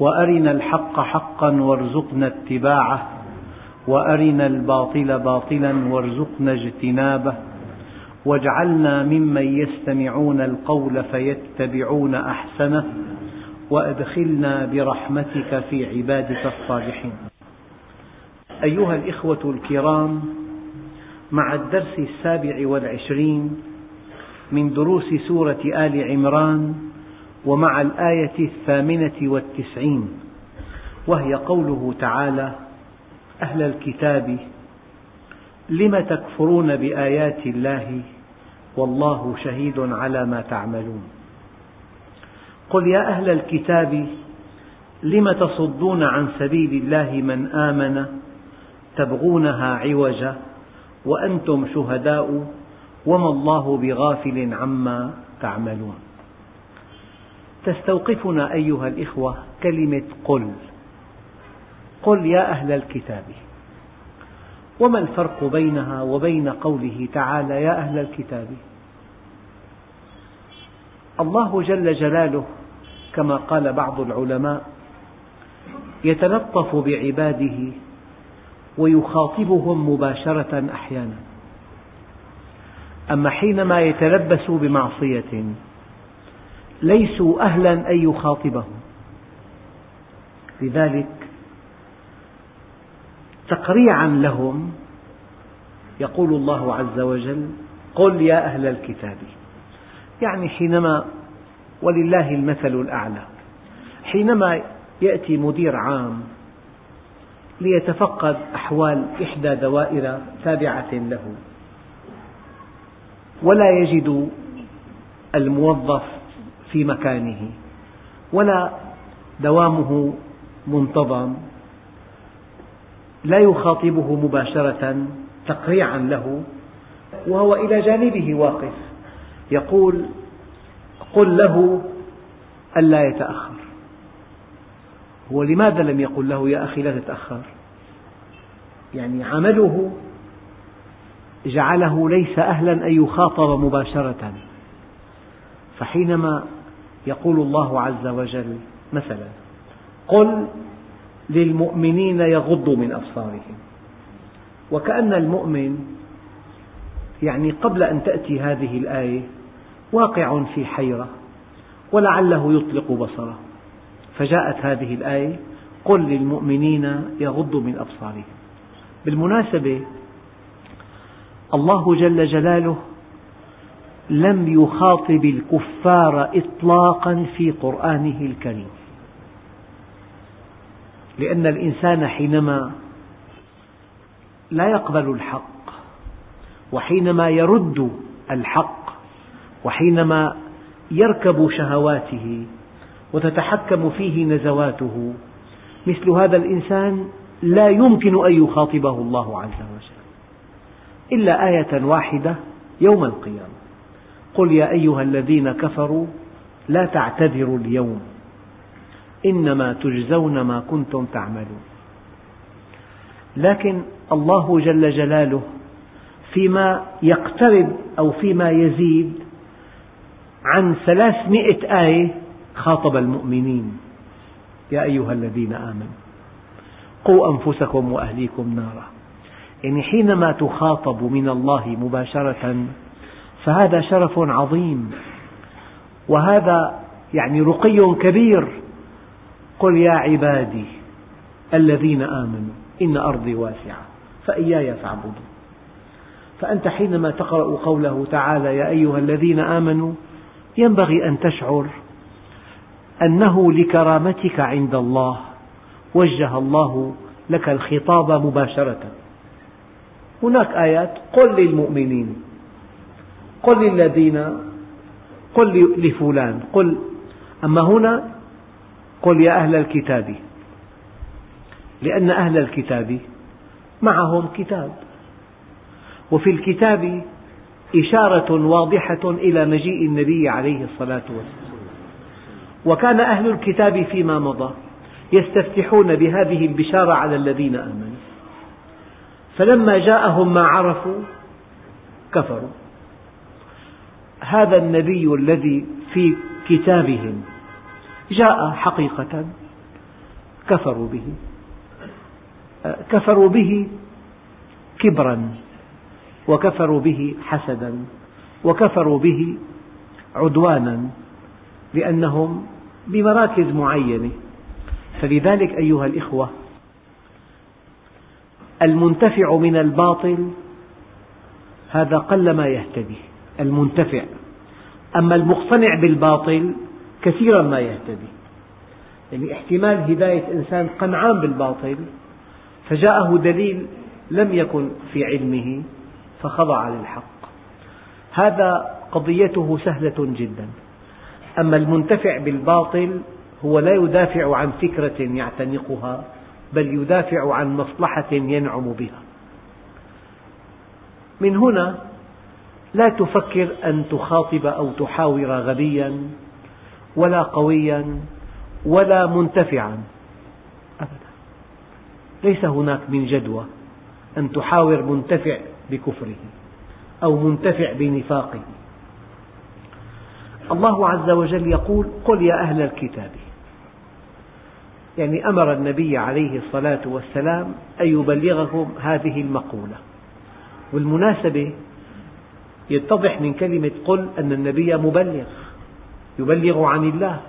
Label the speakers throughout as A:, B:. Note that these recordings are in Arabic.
A: وأرنا الحق حقا وارزقنا اتباعه وأرنا الباطل باطلا وارزقنا اجتنابه واجعلنا ممن يستمعون القول فيتبعون أحسنه وأدخلنا برحمتك في عبادك الصالحين. أيها الإخوة الكرام مع الدرس السابع والعشرين من دروس سورة آل عمران ومع الآية الثامنة والتسعين وهي قوله تعالى أهل الكتاب لم تكفرون بآيات الله؟ والله شهيد على ما تعملون. قل يا أهل الكتاب لم تصدون عن سبيل الله من آمن؟ تبغونها عوجا؟ وأنتم شهداء وما الله بغافل عما تعملون. تستوقفنا أيها الإخوة كلمة قل. قل يا أهل الكتاب. وما الفرق بينها وبين قوله تعالى يا أهل الكتاب؟ الله جل جلاله كما قال بعض العلماء يتلطف بعباده ويخاطبهم مباشرة أحيانا. أما حينما يتلبسوا بمعصية ليسوا أهلا أن يخاطبهم. لذلك تقريعا لهم يقول الله عز وجل قل يا أهل الكتاب. يعني حينما ولله المثل الأعلى حينما يأتي مدير عام ليتفقد أحوال إحدى دوائر تابعة له ولا يجد الموظف في مكانه ولا دوامه منتظم لا يخاطبه مباشرة تقريعا له وهو إلى جانبه واقف يقول قل له ألا يتأخر. هو لماذا لم يقل له يا أخي لا تتأخر؟ يعني عمله جعله ليس أهلا أن يخاطب مباشرة فحينما يقول الله عز وجل مثلا قل للمؤمنين يغضوا من أبصارهم. وكأن المؤمن يعني قبل أن تأتي هذه الآية واقع في حيرة ولعله يطلق بصره. فجاءت هذه الآية قل للمؤمنين يغضوا من أبصارهم. بالمناسبة الله جل جلاله لم يخاطب الكفار إطلاقا في قرآنه الكريم. لأن الإنسان حينما لا يقبل الحق وحينما يرد الحق وحينما يركب شهواته وتتحكم فيه نزواته مثل هذا الإنسان لا يمكن أن يخاطبه الله عز وجل إلا آية واحدة يوم القيامة. قل يا أيها الذين كفروا لا تعتذروا اليوم إنما تجزون ما كنتم تعملون. لكن الله جل جلاله فيما يقترب أو فيما يزيد عن ثلاثمئة آية خاطب المؤمنين. يا أيها الذين آمنوا قوا أنفسكم وأهليكم نارا. يعني حينما تخاطب من الله مباشرة فهذا شرف عظيم. وهذا يعني رقي كبير. قل يا عبادي الذين آمنوا إن أرضي واسعة فإياي فاعبدون. فأنت حينما تقرأ قوله تعالى يا أيها الذين آمنوا ينبغي أن تشعر أنه لكرامتك عند الله وجه الله لك الخطاب مباشرة. هناك آيات قل للمؤمنين قل للذين قل لفلان قل أما هنا قل يا أهل الكتاب لأن أهل الكتاب معهم كتاب وفي الكتاب إشارة واضحة إلى مجيء النبي عليه الصلاة والسلام. وكان أهل الكتاب فيما مضى يستفتحون بهذه البشارة على الذين آمنوا. فلما جاءهم ما عرفوا كفروا. هذا النبي الذي في كتابهم جاء حقيقة كفروا به. كفروا به كبرا وكفروا به حسدا وكفروا به عدوانا لأنهم بمراكز معينة. فلذلك أيها الإخوة المنتفع من الباطل هذا قل ما يهتدي. المنتفع. أما المقتنع بالباطل كثيرا ما يهتدي. يعني احتمال هداية إنسان قنعان بالباطل فجاءه دليل لم يكن في علمه فخضع للحق. هذا قضيته سهلة جدا. أما المنتفع بالباطل هو لا يدافع عن فكرة يعتنقها بل يدافع عن مصلحة ينعم بها. من هنا لا تفكر أن تخاطب أو تحاور غبيا ولا قويا ولا منتفعا. أبدا. ليس هناك من جدوى أن تحاور منتفع بكفره أو منتفع بنفاقه. الله عز وجل يقول قل يا أهل الكتاب. يعني أمر النبي عليه الصلاة والسلام أن يبلغكم هذه المقولة. والمناسبة يتضح من كلمة قل أن النبي مبلغ يبلغ عن الله.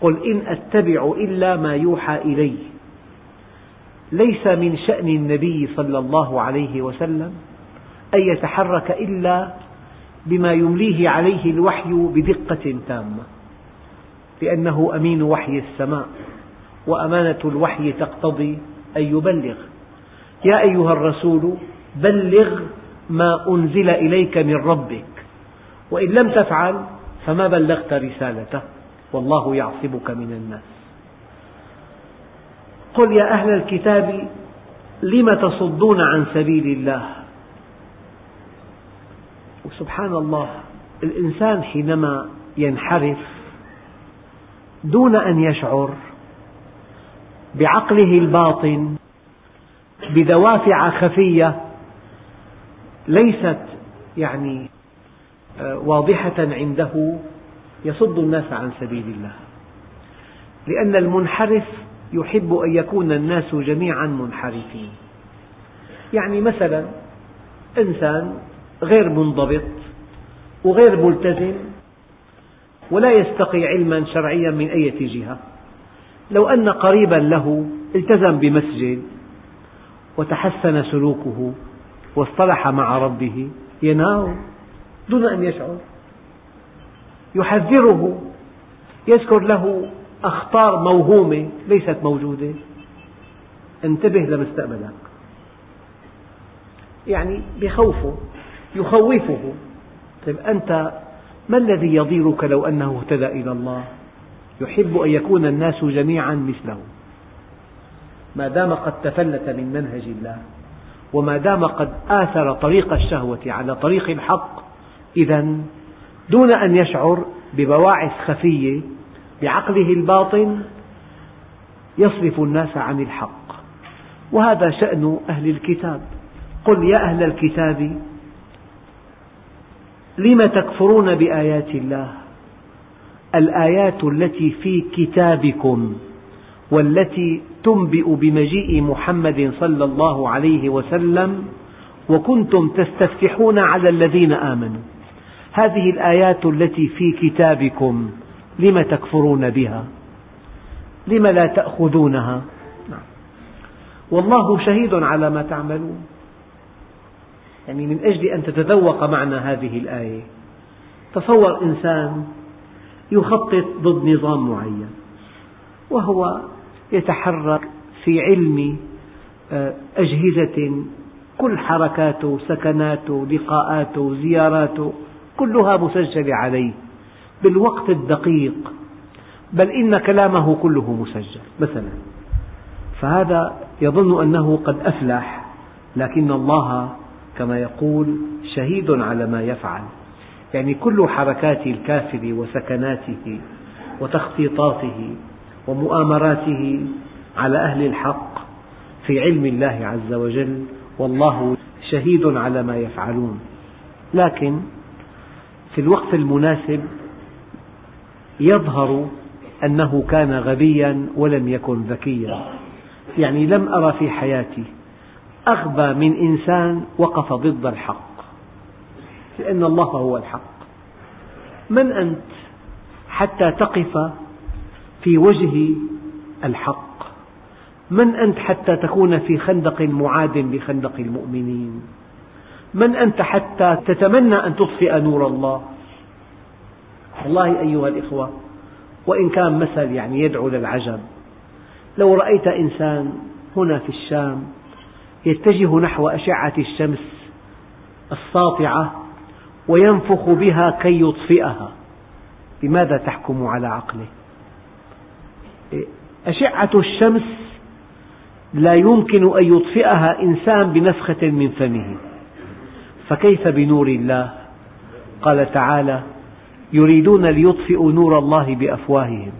A: قل إن أتبع إلا ما يوحى إلي. ليس من شأن النبي صلى الله عليه وسلم أن يتحرك إلا بما يمليه عليه الوحي بدقة تامة لأنه أمين وحي السماء وأمانة الوحي تقتضي أن يبلغ. يا أيها الرسول بلغ ما أنزل إليك من ربك. وإن لم تفعل فما بلغت رسالته. والله يعصمك من الناس. قل يا أهل الكتاب لم تصدون عن سبيل الله؟ وسبحان الله الإنسان حينما ينحرف دون أن يشعر بعقله الباطن بدوافع خفية ليست يعني آه، واضحة عنده يصد الناس عن سبيل الله. لأن المنحرف يحب أن يكون الناس جميعا منحرفين. يعني مثلا إنسان غير منضبط وغير ملتزم ولا يستقي علما شرعيا من أي جهة. لو أن قريبا له التزم بمسجد وتحسن سلوكه واصطلح مع ربه ينهاه دون أن يشعر. يحذره يذكر له أخطار موهومة ليست موجودة. انتبه لمستقبلك. يعني بخوفه يخوفه. طيب أنت ما الذي يضيرك لو أنه اهتدى إلى الله؟ يحب أن يكون الناس جميعا مثله. ما دام قد تفلت من منهج الله. وما دام قد آثر طريق الشهوة على طريق الحق إذا دون أن يشعر ببواعث خفية بعقله الباطن يصرف الناس عن الحق. وهذا شأن أهل الكتاب. قل يا أهل الكتاب لم تكفرون بآيات الله؟ الآيات التي في كتابكم. والتي تنبئ بمجيء محمد صلى الله عليه وسلم وكنتم تستفتحون على الذين آمنوا. هذه الآيات التي في كتابكم لم تكفرون بها؟ لم لا تأخذونها؟ نعم. والله شهيد على ما تعملون. يعني من أجل أن تتذوق معنى هذه الآية. تصور إنسان يخطط ضد نظام معين وهو يتحرك في علم آه، أجهزة كل حركاته سكناته لقاءاته زياراته كلها مسجلة عليه بالوقت الدقيق. بل إن كلامه كله مسجل مثلا. فهذا يظن أنه قد أفلح لكن الله كما يقول شهيد على ما يفعل. يعني كل حركات الكافر وسكناته وتخطيطاته ومؤامراته على أهل الحق في علم الله عز وجل والله شهيد على ما يفعلون. لكن في الوقت المناسب يظهر أنه كان غبيا ولم يكن ذكيا. يعني لم أرى في حياتي أغبى من إنسان وقف ضد الحق لأن الله هو الحق. من أنت حتى تقف في وجه الحق. من أنت حتى تكون في خندق معاد بخندق المؤمنين؟ من أنت حتى تتمنى أن تطفئ نور الله؟ والله أيها الإخوة وإن كان مثل يعني يدعو للعجب. لو رأيت إنسان هنا في الشام يتجه نحو أشعة الشمس الساطعة وينفخ بها كي يطفئها بماذا تحكم على عقله؟ أشعة الشمس لا يمكن أن يطفئها إنسان بنفخة من فمه. فكيف بنور الله؟ قال تعالى يريدون ليطفئوا نور الله بأفواههم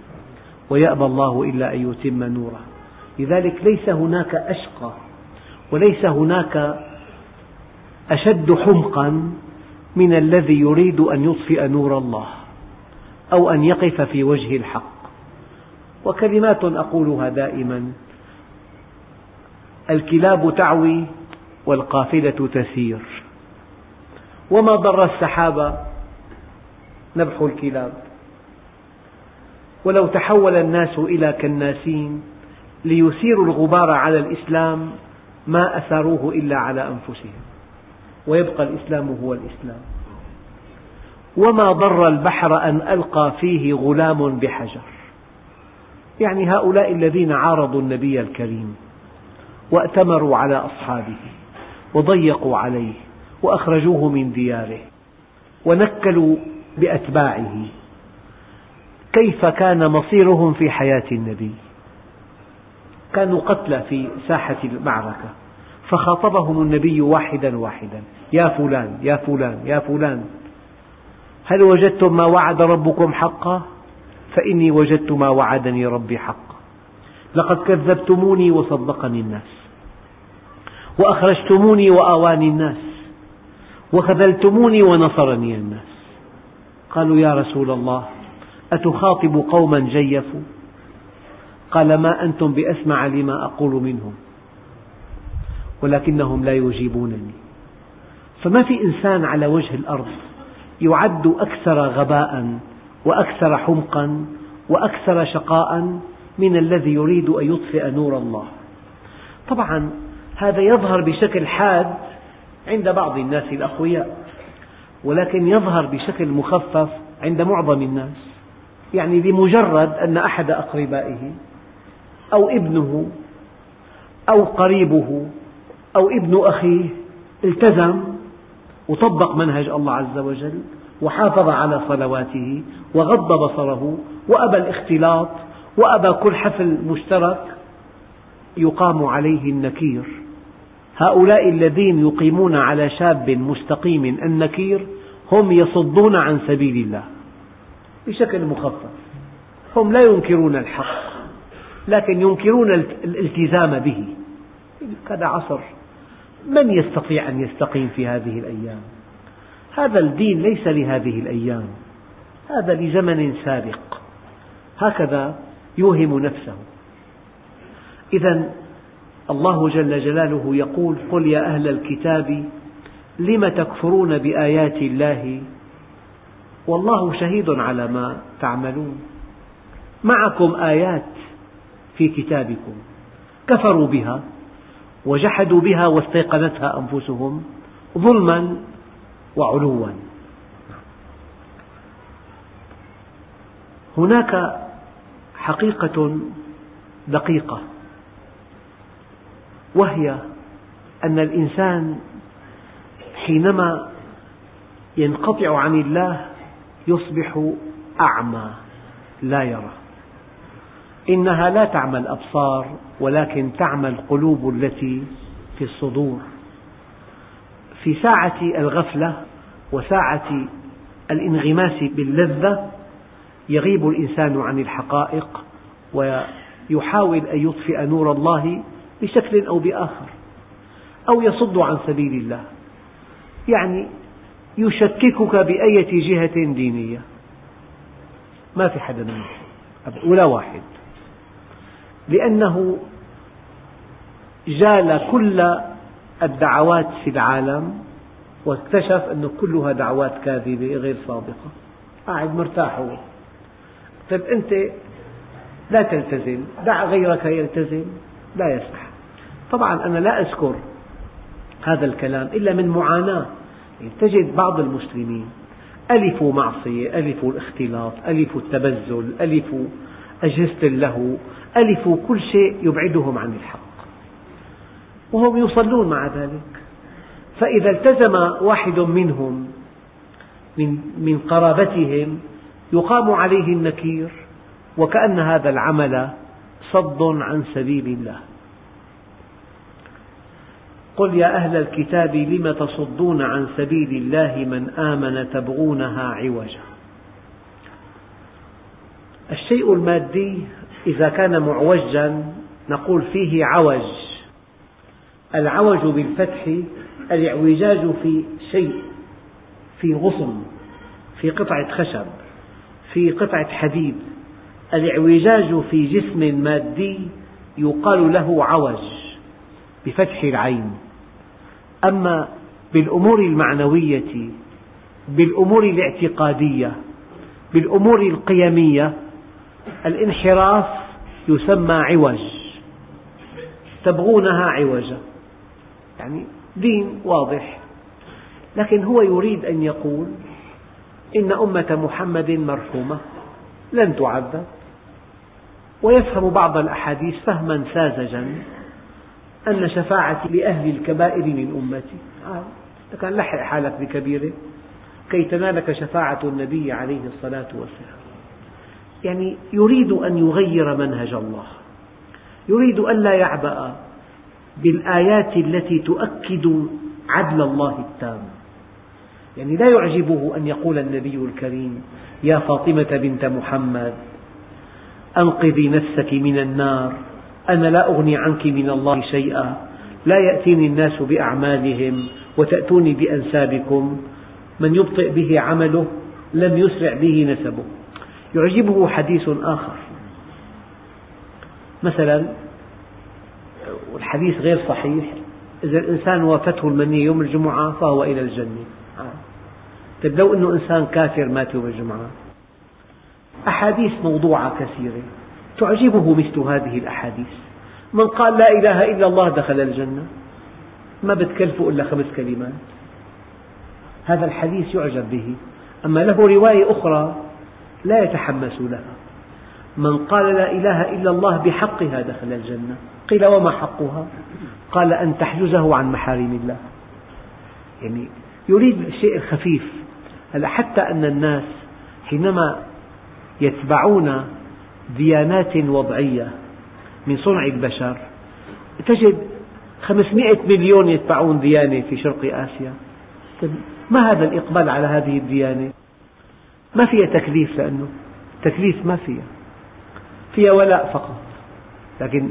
A: ويأبى الله إلا أن يتم نوره. لذلك ليس هناك أشقى وليس هناك أشد حمقا من الذي يريد أن يطفئ نور الله أو أن يقف في وجه الحق. وكلمات أقولها دائما. الكلاب تعوي والقافلة تسير. وما ضر السحاب؟ نبح الكلاب. ولو تحول الناس إلى كناسين ليثيروا الغبار على الإسلام ما أثاروه إلا على أنفسهم. ويبقى الإسلام هو الإسلام. وما ضر البحر أن ألقى فيه غلام بحجر. يعني هؤلاء الذين عارضوا النبي الكريم وأتمروا على أصحابه وضيقوا عليه وأخرجوه من دياره ونكلوا بأتباعه كيف كان مصيرهم في حياة النبي؟ كانوا قتلى في ساحة المعركة فخاطبهم النبي واحدا واحدا يا فلان يا فلان يا فلان هل وجدتم ما وعد ربكم حقا؟ فإني وجدت ما وعدني ربي حقا لقد كذبتموني وصدقني الناس. وأخرجتموني وآواني الناس. وخذلتموني ونصرني الناس. قالوا يا رسول الله أتخاطب قوما جيفوا؟ قال ما أنتم بأسمع لما أقول منهم ولكنهم لا يجيبونني. فما في إنسان على وجه الأرض يعد أكثر غباء وأكثر حمقا وأكثر شقاء من الذي يريد أن يطفئ نور الله. طبعا هذا يظهر بشكل حاد عند بعض الناس الأقوياء ولكن يظهر بشكل مخفف عند معظم الناس. يعني بمجرد أن أحد أقربائه أو ابنه أو قريبه أو ابن أخيه التزم وطبق منهج الله عز وجل وحافظ على صلواته وغض بصره وأبى الاختلاط وأبى كل حفل مشترك يقام عليه النكير. هؤلاء الذين يقيمون على شاب مستقيم النكير هم يصدون عن سبيل الله بشكل مخفف. هم لا ينكرون الحق لكن ينكرون الالتزام به. هذا عصر من يستطيع أن يستقيم في هذه الأيام؟ هذا الدين ليس لهذه الأيام. هذا لزمن سابق. هكذا يوهم نفسه. إذا الله جل جلاله يقول قل يا أهل الكتاب لم تكفرون بآيات الله؟ والله شهيد على ما تعملون. معكم آيات في كتابكم. كفروا بها وجحدوا بها واستيقنتها أنفسهم ظلما وعلوا. هناك حقيقة دقيقة وهي أن الإنسان حينما ينقطع عن الله يصبح أعمى لا يرى. إنها لا تعمى الأبصار ولكن تعمى القلوب التي في الصدور. في ساعة الغفلة وساعة الانغماس باللذة يغيب الإنسان عن الحقائق ويحاول أن يطفئ نور الله بشكل أو بآخر أو يصد عن سبيل الله. يعني يشككك بأية جهة دينية. ما في حدا منهم. ولا واحد. لأنه جال كل الدعوات في العالم واكتشف أن كلها دعوات كاذبة غير صادقة قاعد مرتاح هو. طيب أنت لا تلتزم دع غيرك يلتزم لا يصح طبعا أنا لا أذكر هذا الكلام إلا من معاناة. يعني تجد بعض المسلمين ألفوا معصية ألفوا الاختلاط ألفوا التبذل ألفوا أجهزة اللهو ألفوا كل شيء يبعدهم عن الحق. وهم يصلون مع ذلك. فإذا التزم واحد منهم من, من قرابتهم يقام عليه النكير وكأن هذا العمل صد عن سبيل الله. قل يا أهل الكتاب لم تصدون عن سبيل الله من آمن تبغونها عوجا؟ الشيء المادي إذا كان معوجا نقول فيه عوج. العوج بالفتح الاعوجاج في شيء في غصن في قطعة خشب في قطعة حديد. الاعوجاج في جسم مادي يقال له عوج بفتح العين. أما بالأمور المعنوية بالأمور الاعتقادية بالأمور القيمية الانحراف يسمى عوج. تبغونها عوجا. يعني دين واضح. لكن هو يريد أن يقول إن أمة محمد مرحومة لن تعذب ويفهم بعض الأحاديث فهما ساذجا أن شفاعتي لأهل الكبائر من أمتي. كان لحق حالك بكبيرة كي تنالك شفاعة النبي عليه الصلاة والسلام. يعني يريد أن يغير منهج الله يريد أن لا يعبأ. بالآيات التي تؤكد عدل الله التام. يعني لا يعجبه أن يقول النبي الكريم يا فاطمة بنت محمد أنقذي نفسك من النار أنا لا أغني عنك من الله شيئا لا يأتيني الناس بأعمالهم وتأتوني بأنسابكم من يبطئ به عمله لم يسرع به نسبه. يعجبه حديث آخر. مثلا والحديث غير صحيح. إذا الإنسان وافته المنية يوم الجمعة فهو إلى الجنة. طيب لو أنه إنسان كافر مات يوم الجمعة؟ أحاديث موضوعة كثيرة. تعجبه مثل هذه الأحاديث. من قال لا إله إلا الله دخل الجنة. ما بتكلفه إلا خمس كلمات. هذا الحديث يعجب به. أما له رواية أخرى لا يتحمس لها. من قال لا إله إلا الله بحقها دخل الجنة. قيل وما حقها؟ قال أن تحجزه عن محارم الله. يعني يريد الشيء الخفيف هلا حتى أن الناس حينما يتبعون ديانات وضعية من صنع البشر تجد 500 مليون يتبعون ديانة في شرق آسيا. طيب، ما هذا الإقبال على هذه الديانة؟ ما فيها تكليف لأنه تكليف ما فيها. فيها ولاء فقط. لكن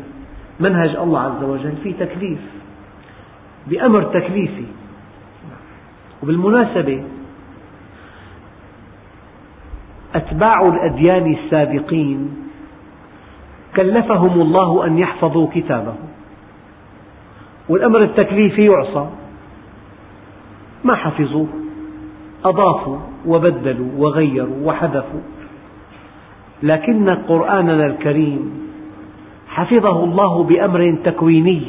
A: منهج الله عز وجل فيه تكليف بأمر تكليفي. وبالمناسبة أتباع الأديان السابقين كلفهم الله أن يحفظوا كتابه. والأمر التكليفي يعصى. ما حفظوه أضافوا وبدلوا وغيروا وحذفوا. لكن قرآننا الكريم حفظه الله بأمر تكويني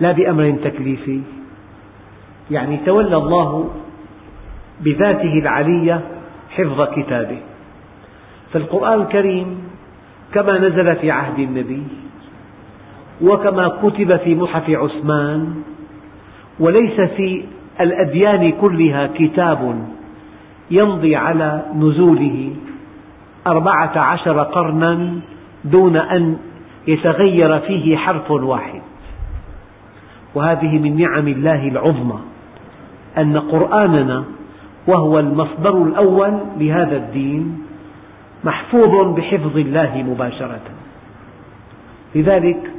A: لا بأمر تكليفي. يعني تولى الله بذاته العلية حفظ كتابه. فالقرآن الكريم كما نزل في عهد النبي وكما كتب في مصحف عثمان وليس في الأديان كلها كتاب يمضي على نزوله أربعة عشر قرنا دون أن يتغير فيه حرف واحد. وهذه من نعم الله العظمى أن قرآننا وهو المصدر الأول لهذا الدين محفوظ بحفظ الله مباشرة. لذلك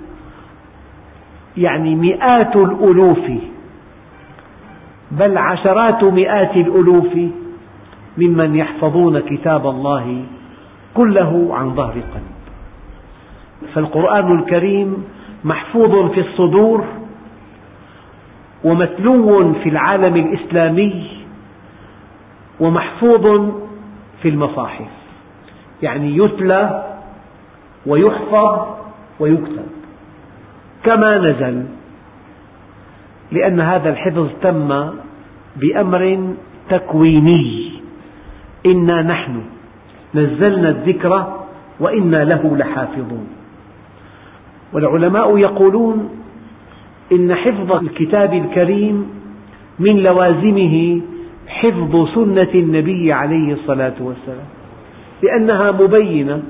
A: يعني مئات الألوف بل عشرات مئات الألوف ممن يحفظون كتاب الله كله عن ظهر قلب. فالقرآن الكريم محفوظ في الصدور ومتلو في العالم الإسلامي ومحفوظ في المصاحف. يعني يتلى ويحفظ ويكتب. كما نزل. لأن هذا الحفظ تم بأمر تكويني. إنا نحن نزلنا الذكر وإنا له لحافظون. والعلماء يقولون إن حفظ الكتاب الكريم من لوازمه حفظ سنة النبي عليه الصلاة والسلام لأنها مبينة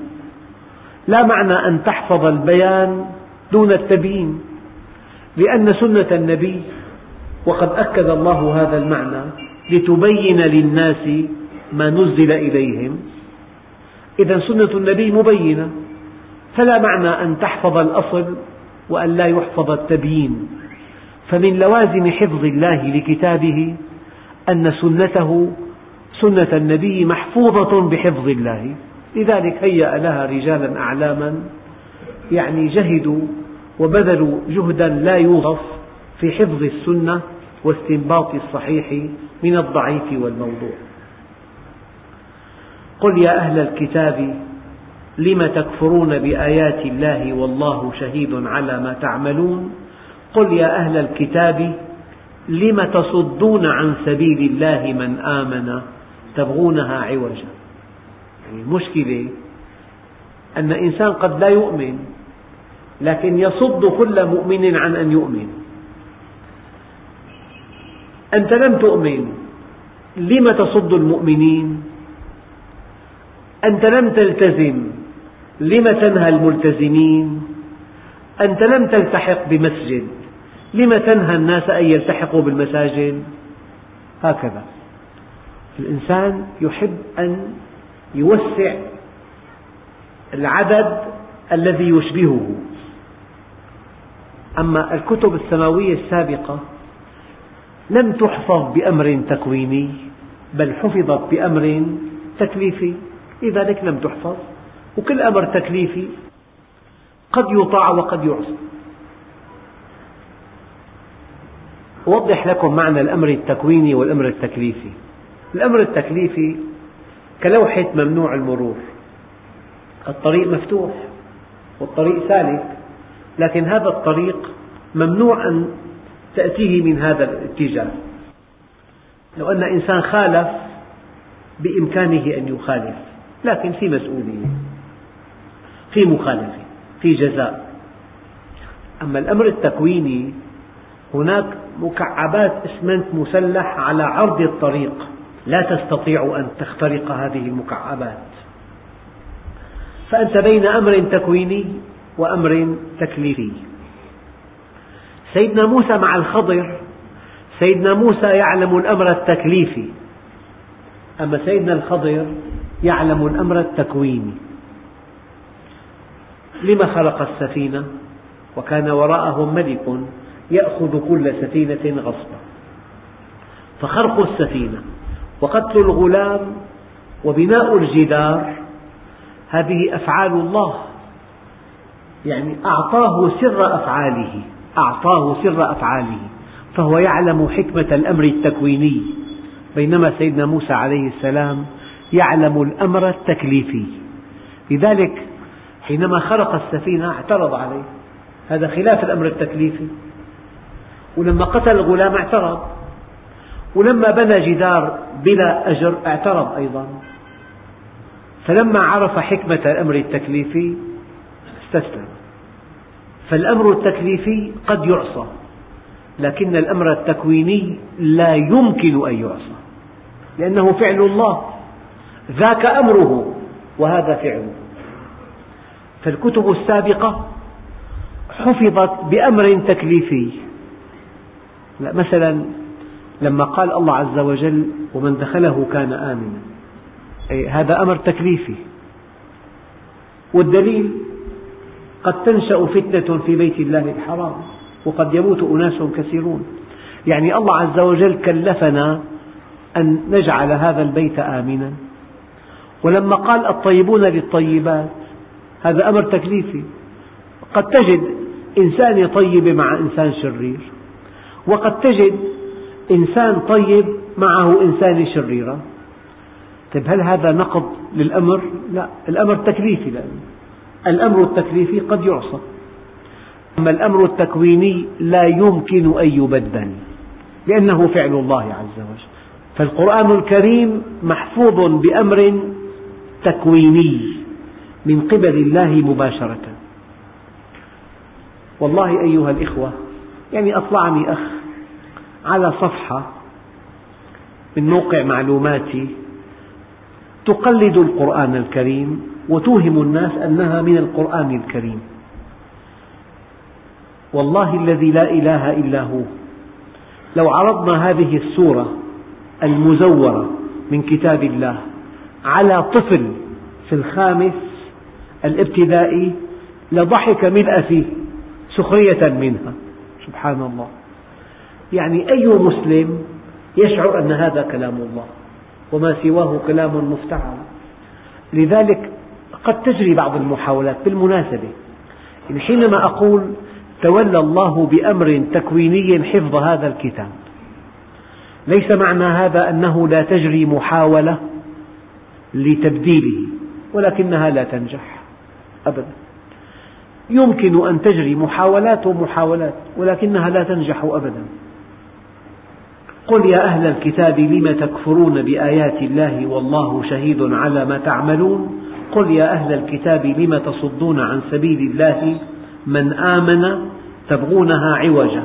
A: لا معنى أن تحفظ البيان دون التبيين لأن سنة النبي وقد أكد الله هذا المعنى لتبين للناس ما نزل إليهم. إذا سنة النبي مبينة فلا معنى أن تحفظ الأصل وأن لا يحفظ التبيين. فمن لوازم حفظ الله لكتابه أن سنته سنة النبي محفوظة بحفظ الله. لذلك هيأ لها رجالا أعلاما يعني جهدوا وبذلوا جهدا لا يوصف في حفظ السنة واستنباط الصحيح من الضعيف والموضوع. قل يا أهل الكتاب لم تكفرون بآيات الله والله شهيد على ما تعملون؟ قل يا أهل الكتاب لم تصدون عن سبيل الله من آمن؟ تبغونها عوجا. يعني المشكلة أن إنسان قد لا يؤمن لكن يصد كل مؤمن عن أن يؤمن. أنت لم تؤمن لم تصد المؤمنين؟ أنت لم تلتزم؟ لم تنهى الملتزمين أنت لم تلتحق بمسجد؟ لم تنهى الناس أن يلتحقوا بالمساجد؟ هكذا. الإنسان يحب أن يوسع العدد الذي يشبهه. أما الكتب السماوية السابقة لم تحفظ بأمر تكويني بل حفظت بأمر تكليفي. لذلك لم تحفظ. وكل أمر تكليفي قد يطاع وقد يعصى أوضح لكم معنى الأمر التكويني والأمر التكليفي. الأمر التكليفي كلوحة ممنوع المرور. الطريق مفتوح والطريق سالك لكن هذا الطريق ممنوع أن تأتيه من هذا الاتجاه. لو أن إنسان خالف بإمكانه أن يخالف لكن في مسؤولية. في مخالفة في جزاء. أما الأمر التكويني هناك مكعبات اسمنت مسلح على عرض الطريق. لا تستطيع أن تخترق هذه المكعبات. فأنت بين أمر تكويني وأمر تكليفي. سيدنا موسى مع الخضر سيدنا موسى يعلم الأمر التكليفي. أما سيدنا الخضر يعلم الأمر التكويني. لما خلق السفينة؟ وكان وراءهم ملك يأخذ كل سفينة غصبا. فخرق السفينة وقتل الغلام وبناء الجدار هذه أفعال الله. يعني أعطاه سر أفعاله أعطاه سر أفعاله. فهو يعلم حكمة الأمر التكويني. بينما سيدنا موسى عليه السلام يعلم الأمر التكليفي. لذلك حينما خرق السفينة اعترض عليه. هذا خلاف الأمر التكليفي. ولما قتل الغلام اعترض. ولما بنى جدار بلا أجر اعترض أيضا. فلما عرف حكمة الأمر التكليفي استسلم. فالأمر التكليفي قد يعصى لكن الأمر التكويني لا يمكن أن يعصى لأنه فعل الله. ذاك أمره وهذا فعله. فالكتب السابقة حفظت بأمر تكليفي. مثلا لما قال الله عز وجل ومن دخله كان آمنا. هذا أمر تكليفي. والدليل قد تنشأ فتنة في بيت الله الحرام وقد يموت أناس كثيرون. يعني الله عز وجل كلفنا أن نجعل هذا البيت آمنا. ولما قال الطيبون للطيبات هذا أمر تكليفي. قد تجد إنسان طيب مع إنسان شرير وقد تجد إنسان طيب معه إنسان شريرا طيب هل هذا نقض للأمر؟ لا الأمر تكليفي لأنه الأمر التكليفي قد يعصى أما الأمر التكويني لا يمكن أن يبدل لأنه فعل الله عز وجل. فالقرآن الكريم محفوظ بأمر تكويني. من قبل الله مباشرة. والله أيها الإخوة يعني أطلعني أخ على صفحة من موقع معلوماتي تقلد القرآن الكريم وتوهم الناس أنها من القرآن الكريم. والله الذي لا إله إلا هو. لو عرضنا هذه السورة المزورة من كتاب الله على طفل في الخامس الابتدائي لضحك ملء فيه سخرية منها. سبحان الله. يعني أي مسلم يشعر أن هذا كلام الله وما سواه كلام مفتعل. لذلك قد تجري بعض المحاولات بالمناسبة. حينما أقول تولى الله بأمر تكويني حفظ هذا الكتاب ليس معنى هذا أنه لا تجري محاولة لتبديله ولكنها لا تنجح. أبدا. يمكن أن تجري محاولات ومحاولات ولكنها لا تنجح أبدا. قل يا أهل الكتاب لم تكفرون بآيات الله والله شهيد على ما تعملون؟ قل يا أهل الكتاب لم تصدون عن سبيل الله من آمن تبغونها عوجا؟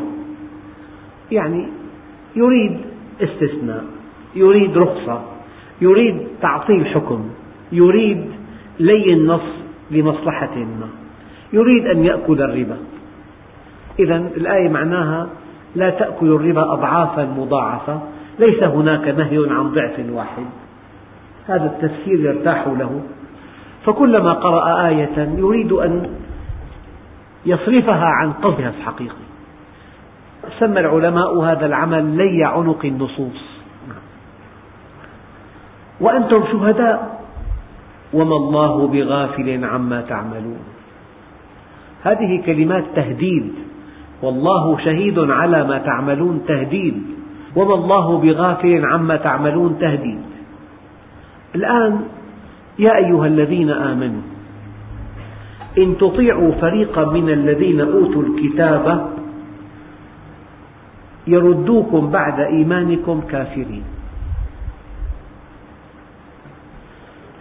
A: يعني يريد استثناء يريد رخصة يريد تعطيل حكم يريد لي النص لمصلحة ما. يريد أن يأكل الربا. إذا الآية معناها لا تأكل الربا أضعافا مضاعفة. ليس هناك نهي عن ضعف واحد. هذا التفسير يرتاح له. فكلما قرأ آية يريد أن يصرفها عن قصدها الحقيقي. سمى العلماء هذا العمل لي عنق النصوص. وأنتم شهداء. وما الله بغافل عما تعملون. هذه كلمات تهديد. والله شهيد على ما تعملون تهديد. وما الله بغافل عما تعملون تهديد. الآن يا أيها الذين آمنوا إن تطيعوا فريقا من الذين أوتوا الكتاب يردوكم بعد إيمانكم كافرين.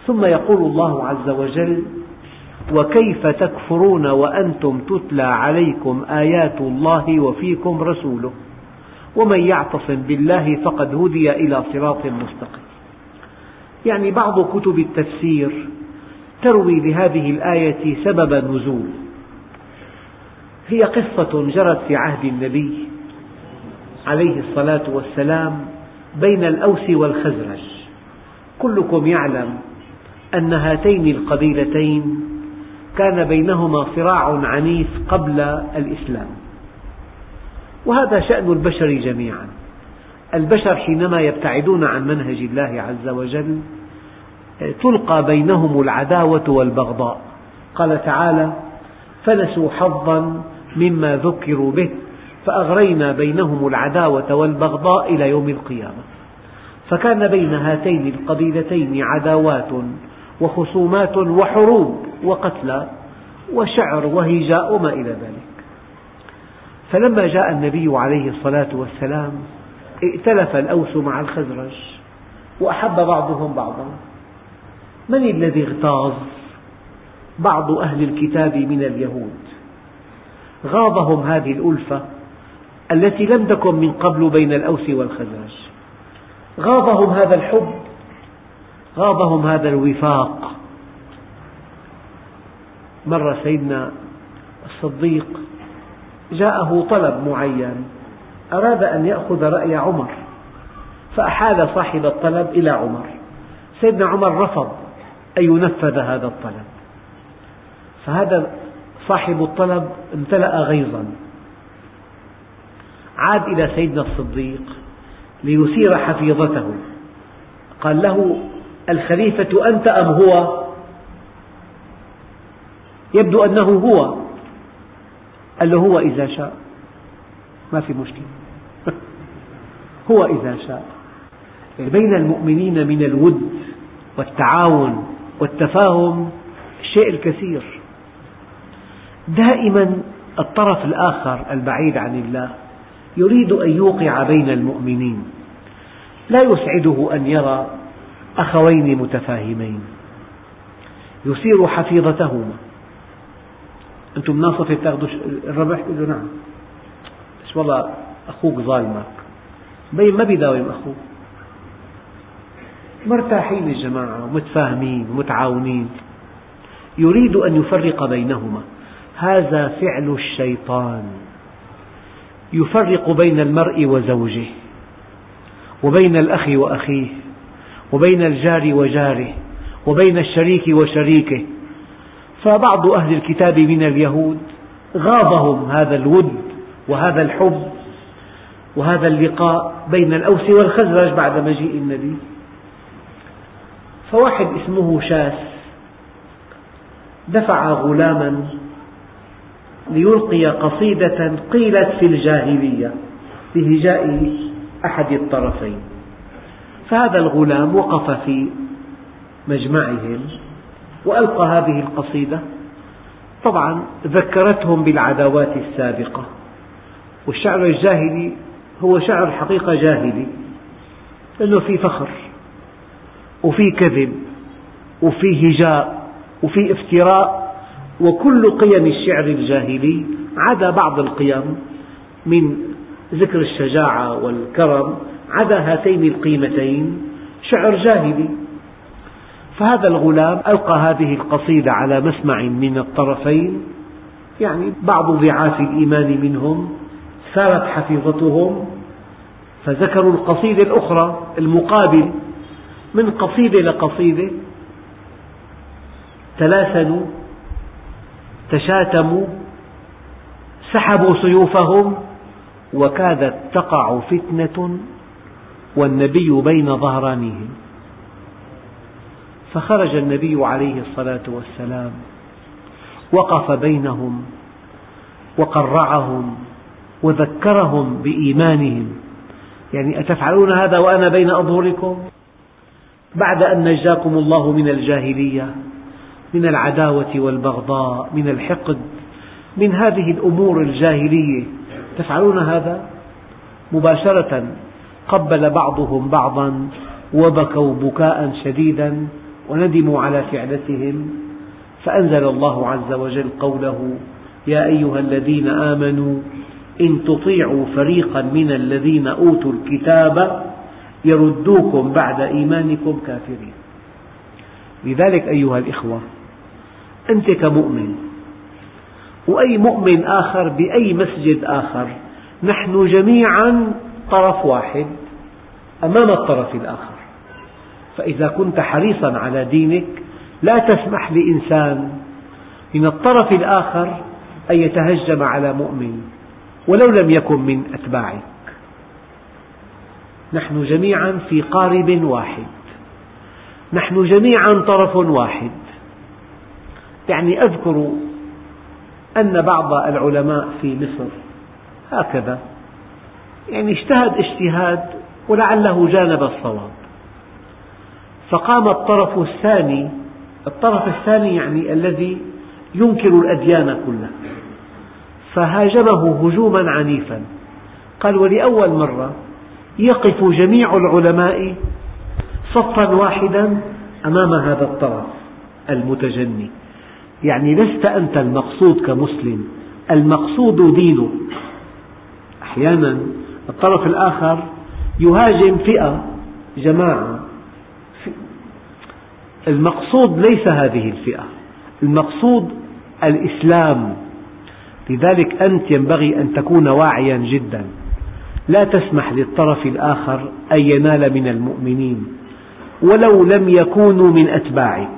A: ثم يقول الله عز وجل وكيف تكفرون وأنتم تتلى عليكم آيات الله وفيكم رسوله؟ ومن يعتصم بالله فقد هدي إلى صراط مستقيم. يعني بعض كتب التفسير تروي لهذه الآية سبب نزول. هي قصة جرت في عهد النبي عليه الصلاة والسلام بين الأوس والخزرج. كلكم يعلم أن هاتين القبيلتين كان بينهما صراع عنيف قبل الإسلام. وهذا شأن البشر جميعا. البشر حينما يبتعدون عن منهج الله عز وجل تلقى بينهم العداوة والبغضاء. قال تعالى فنسوا حظا مما ذكروا به فأغرينا بينهم العداوة والبغضاء إلى يوم القيامة. فكان بين هاتين القبيلتين عداوات وخصومات وحروب وقتلى وشعر وهجاء وما إلى ذلك. فلما جاء النبي عليه الصلاة والسلام ائتلف الأوس مع الخزرج وأحب بعضهم بعضا. من الذي اغتاظ؟ بعض أهل الكتاب من اليهود. غاضهم هذه الألفة التي لم تكن من قبل بين الأوس والخزرج. غاضهم هذا الحب غاضهم هذا الوفاق. مرة سيدنا الصديق جاءه طلب معين أراد أن يأخذ رأي عمر فأحال صاحب الطلب إلى عمر. سيدنا عمر رفض أن ينفذ هذا الطلب. فهذا صاحب الطلب امتلأ غيظا. عاد إلى سيدنا الصديق ليثير حفيظته. قال له الخليفة أنت أم هو؟ يبدو أنه هو. قال له هو إذا شاء. ما في مشكلة. هو إذا شاء. بين المؤمنين من الود والتعاون والتفاهم الشيء الكثير. دائما الطرف الآخر البعيد عن الله يريد أن يوقع بين المؤمنين. لا يسعده أن يرى أخوين متفاهمين. يثير حفيظتهما. أنتم مناصفة تاخذوا الربح؟ يقول نعم. بس والله أخوك ظالمك. بين ما بيداوم أخوه مرتاحين الجماعة ومتفاهمين ومتعاونين يريد أن يفرق بينهما. هذا فعل الشيطان. يفرق بين المرء وزوجه وبين الأخ وأخيه. وبين الجار وجاره وبين الشريك وشريكه. فبعض أهل الكتاب من اليهود غاضهم هذا الود وهذا الحب وهذا اللقاء بين الأوس والخزرج بعد مجيء النبي. فواحد اسمه شاس دفع غلاما ليلقي قصيدة قيلت في الجاهلية بهجاء أحد الطرفين. فهذا الغلام وقف في مجمعهم وألقى هذه القصيدة. طبعا ذكرتهم بالعداوات السابقة والشعر الجاهلي هو شعر حقيقة جاهلي لأنه في فخر وفي كذب وفي هجاء وفي افتراء وكل قيم الشعر الجاهلي عدا بعض القيم من ذكر الشجاعة والكرم عدا هاتين القيمتين شعر جاهلي. فهذا الغلام ألقى هذه القصيدة على مسمع من الطرفين يعني بعض ضعاف الإيمان منهم سارت حفيظتهم فذكروا القصيدة الأخرى المقابل من قصيدة لقصيدة تلاسنوا تشاتموا سحبوا سيوفهم وكادت تقع فتنة والنبي بين ظهرانيهم. فخرج النبي عليه الصلاة والسلام وقف بينهم وقرعهم وذكرهم بإيمانهم. يعني أتفعلون هذا وأنا بين أظهركم؟ بعد أن نجاكم الله من الجاهلية من العداوة والبغضاء من الحقد من هذه الأمور الجاهلية. تفعلون هذا؟ مباشرة قبل بعضهم بعضا وبكوا بكاء شديدا وندموا على فعلتهم. فأنزل الله عز وجل قوله يا أيها الذين آمنوا إن تطيعوا فريقا من الذين أوتوا الكتاب يردوكم بعد إيمانكم كافرين. لذلك أيها الإخوة أنت كمؤمن وأي مؤمن آخر بأي مسجد آخر نحن جميعا طرف واحد أمام الطرف الآخر. فإذا كنت حريصا على دينك لا تسمح لإنسان من الطرف الآخر أن يتهجم على مؤمن ولو لم يكن من أتباعك. نحن جميعا في قارب واحد. نحن جميعا طرف واحد. يعني أذكر أن بعض العلماء في مصر هكذا. يعني اجتهد اجتهاد ولعله جانب الصواب. فقام الطرف الثاني الطرف الثاني يعني الذي ينكر الأديان كلها. فهاجمه هجوما عنيفا. قال ولأول مرة يقف جميع العلماء صفا واحدا أمام هذا الطرف المتجني. يعني لست أنت المقصود كمسلم المقصود دينك. أحيانا الطرف الآخر يهاجم فئة جماعة. المقصود ليس هذه الفئة المقصود الإسلام. لذلك أنت ينبغي أن تكون واعيا جدا. لا تسمح للطرف الآخر أن ينال من المؤمنين. ولو لم يكونوا من أتباعك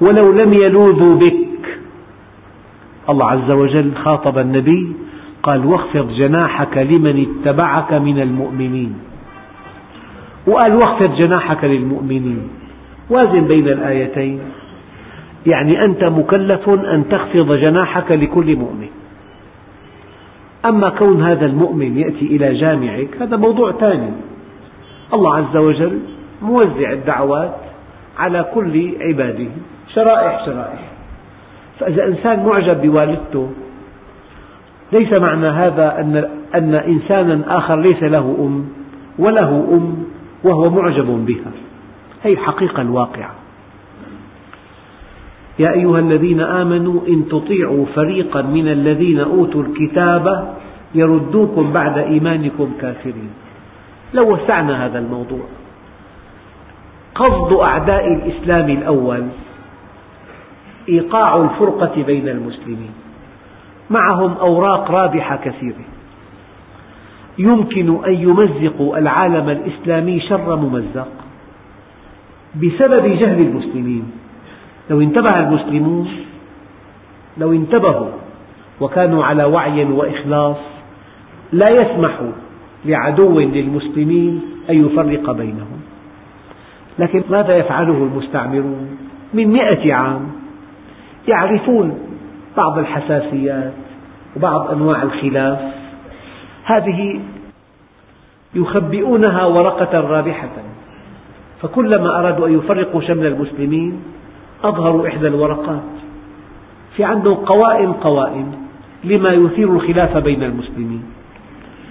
A: ولو لم يلوذوا بك. الله عز وجل خاطب النبي قال واخفض جناحك لمن اتبعك من المؤمنين. وقال واخفض جناحك للمؤمنين. وازن بين الآيتين. يعني أنت مكلف أن تخفض جناحك لكل مؤمن. أما كون هذا المؤمن يأتي إلى جامعك هذا موضوع ثاني. الله عز وجل موزع الدعوات على كل عباده شرائح شرائح. فإذا إنسان معجب بوالدته ليس معنى هذا أن, أن إنسانا آخر ليس له أم وله أم وهو معجب بها. هذه الحقيقة الواقعة يا أيها الذين آمنوا إن تطيعوا فريقا من الذين أوتوا الكتاب يردوكم بعد إيمانكم كافرين. لو وسعنا هذا الموضوع. قصد أعداء الإسلام الأول إيقاع الفرقة بين المسلمين. معهم أوراق رابحة كثيرة. يمكن أن يمزقوا العالم الإسلامي شر ممزق بسبب جهل المسلمين. لو انتبه المسلمون لو انتبهوا وكانوا على وعي وإخلاص لا يسمح لعدو للمسلمين أن يفرق بينهم. لكن ماذا يفعله المستعمرون؟ من مئة عام يعرفون بعض الحساسيات وبعض أنواع الخلاف. هذه يخبئونها ورقة رابحة. فكلما أرادوا أن يفرقوا شمل المسلمين أظهروا إحدى الورقات. في عندهم قوائم قوائم لما يثير الخلاف بين المسلمين.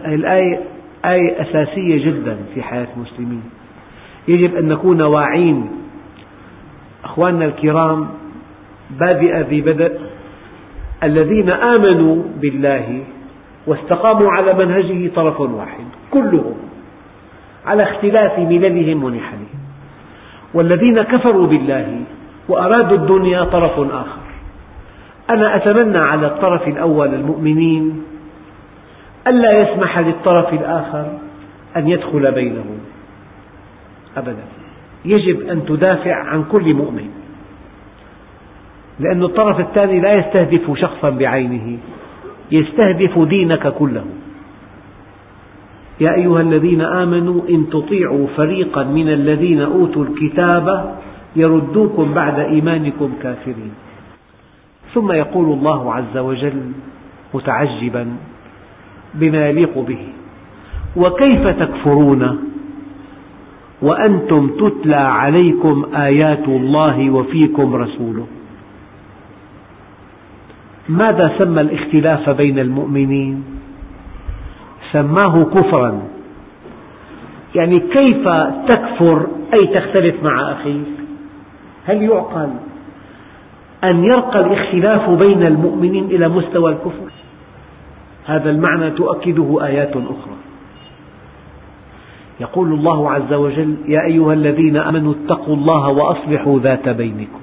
A: الآية آية أساسية جدا في حياة المسلمين. يجب أن نكون واعين. أخواننا الكرام بادئ ذي بدء الذين آمنوا بالله واستقاموا على منهجه طرف واحد كلهم على اختلاف مللهم ونحلهم. والذين كفروا بالله وأرادوا الدنيا طرف آخر. أنا أتمنى على الطرف الأول المؤمنين ألا يسمح للطرف الآخر أن يدخل بينهم أبدا. يجب أن تدافع عن كل مؤمن. لأن الطرف الثاني لا يستهدف شخصا بعينه. يستهدف دينك كله. يا أيها الذين آمنوا إن تطيعوا فريقا من الذين أوتوا الكتاب يردوكم بعد إيمانكم كافرين. ثم يقول الله عز وجل متعجبا بما يليق به وكيف تكفرون؟ وأنتم تتلى عليكم آيات الله وفيكم رسوله. ماذا سمى الاختلاف بين المؤمنين؟ سماه كفرا. يعني كيف تكفر أي تختلف مع أخيك؟ هل يعقل أن يرقى الاختلاف بين المؤمنين إلى مستوى الكفر؟ هذا المعنى تؤكده آيات أخرى. يقول الله عز وجل يا أيها الذين آمنوا اتقوا الله وأصلحوا ذات بينكم.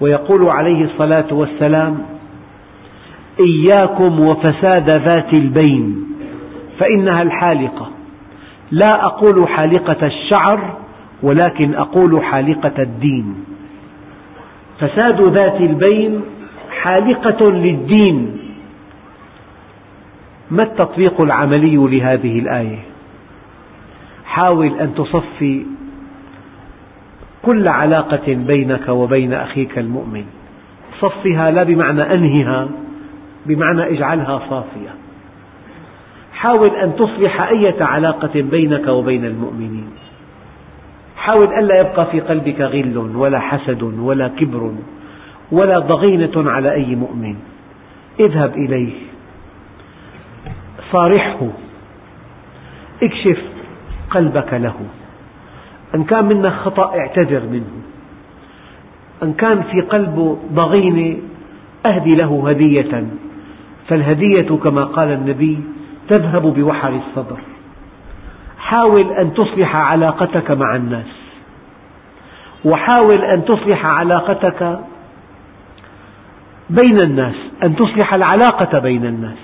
A: ويقول عليه الصلاة والسلام إياكم وفساد ذات البين فإنها الحالقة. لا أقول حالقة الشعر ولكن أقول حالقة الدين. فساد ذات البين حالقة للدين. ما التطبيق العملي لهذه الآية؟ حاول أن تصفي كل علاقة بينك وبين أخيك المؤمن. صفها لا بمعنى أنهها بمعنى اجعلها صافية. حاول أن تصلح أية علاقة بينك وبين المؤمنين. حاول ألا يبقى في قلبك غل ولا حسد ولا كبر ولا ضغينة على أي مؤمن. اذهب إليه. صارحه. اكشف قلبك له. إن كان منك خطأ اعتذر منه. إن كان في قلبه ضغينة أهدي له هدية. فالهدية كما قال النبي تذهب بوحر الصدر حاول أن تصلح علاقتك مع الناس. وحاول أن تصلح علاقتك بين الناس أن تصلح العلاقة بين الناس.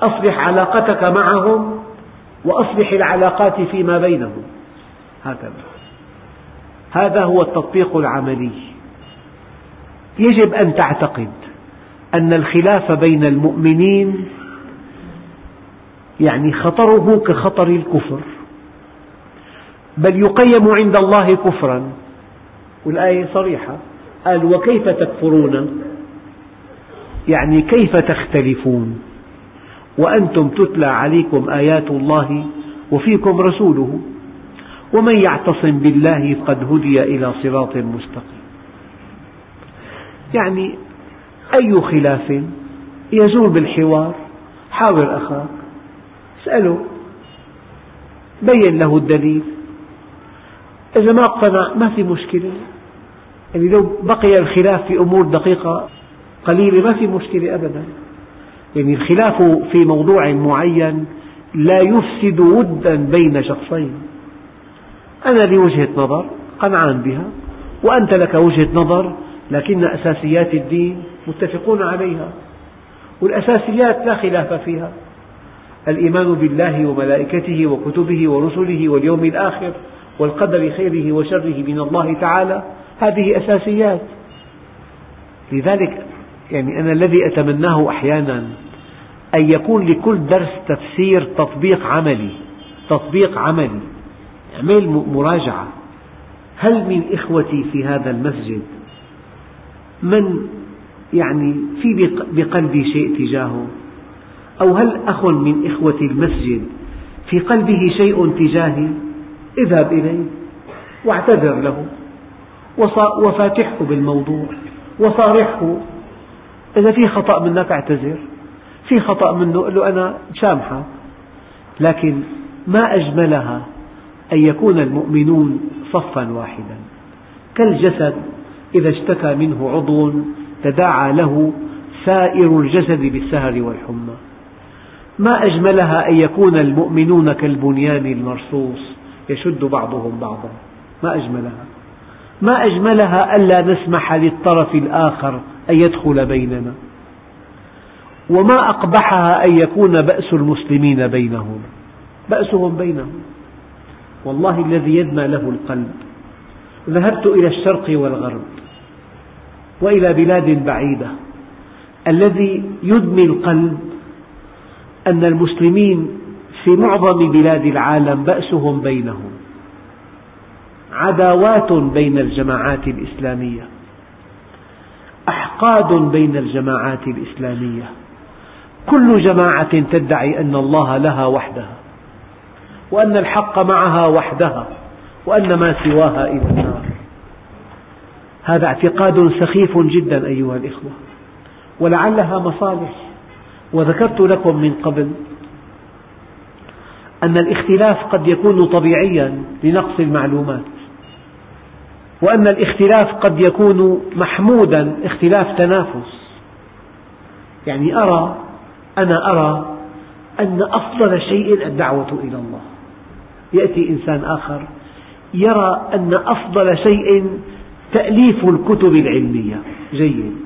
A: أصلح علاقتك معهم وأصلح العلاقات فيما بينهم. هكذا. هذا هو التطبيق العملي. يجب أن تعتقد. أن الخلاف بين المؤمنين يعني خطره كخطر الكفر بل يقيم عند الله كفرا. والآية صريحة قال وكيف تكفرون؟ يعني كيف تختلفون؟ وأنتم تتلى عليكم آيات الله وفيكم رسوله ومن يعتصم بالله فقد هدي إلى صراط مستقيم. يعني أي خلاف يزول بالحوار؟ حاور أخاك. اسأله بين له الدليل. إذا ما اقتنع ما في مشكلة. يعني لو بقي الخلاف في أمور دقيقة قليلة ما في مشكلة أبدا. يعني الخلاف في موضوع معين لا يفسد ودا بين شخصين. أنا لي وجهة نظر قنعان بها وأنت لك وجهة نظر لكن أساسيات الدين متفقون عليها والأساسيات لا خلاف فيها. الإيمان بالله وملائكته وكتبه ورسله واليوم الآخر والقدر خيره وشره من الله تعالى هذه أساسيات. لذلك يعني أنا الذي أتمناه أحيانا أن يكون لكل درس تفسير تطبيق عملي تطبيق عملي اعمل مراجعة. هل من إخوتي في هذا المسجد من يعني في بقلبي شيء تجاهه أو هل أخ من إخوة المسجد في قلبه شيء تجاهي اذهب إليه واعتذر له. وفاتحه بالموضوع. وصارحه. إذا في خطأ منك اعتذر. في خطأ منه قل له أنا سامحك لكن ما أجملها أن يكون المؤمنون صفا واحدا. كالجسد إذا اشتكى منه عضو تداعى له سائر الجسد بالسهر والحمى. ما أجملها أن يكون المؤمنون كالبنيان المرصوص؟ يشد بعضهم بعضا. ما أجملها. ما أجملها ألا نسمح للطرف الآخر أن يدخل بيننا. وما أقبحها أن يكون بأس المسلمين بينهم. بأسهم بينهم. والله الذي يدمى له القلب. ذهبت إلى الشرق والغرب. وإلى بلاد بعيدة. الذي يدمي القلب أن المسلمين في معظم بلاد العالم بأسهم بينهم. عداوات بين الجماعات الإسلامية. أحقاد بين الجماعات الإسلامية. كل جماعة تدعي أن الله لها وحدها وأن الحق معها وحدها وأن ما سواها إلى النار. هذا اعتقاد سخيف جدا أيها الإخوة. ولعلها مصالح. وذكرت لكم من قبل أن الاختلاف قد يكون طبيعيا لنقص المعلومات. وأن الاختلاف قد يكون محمودا اختلاف تنافس. يعني أرى أنا أرى أن أفضل شيء الدعوة إلى الله. يأتي إنسان آخر يرى أن أفضل شيء تأليف الكتب العلمية. جيد.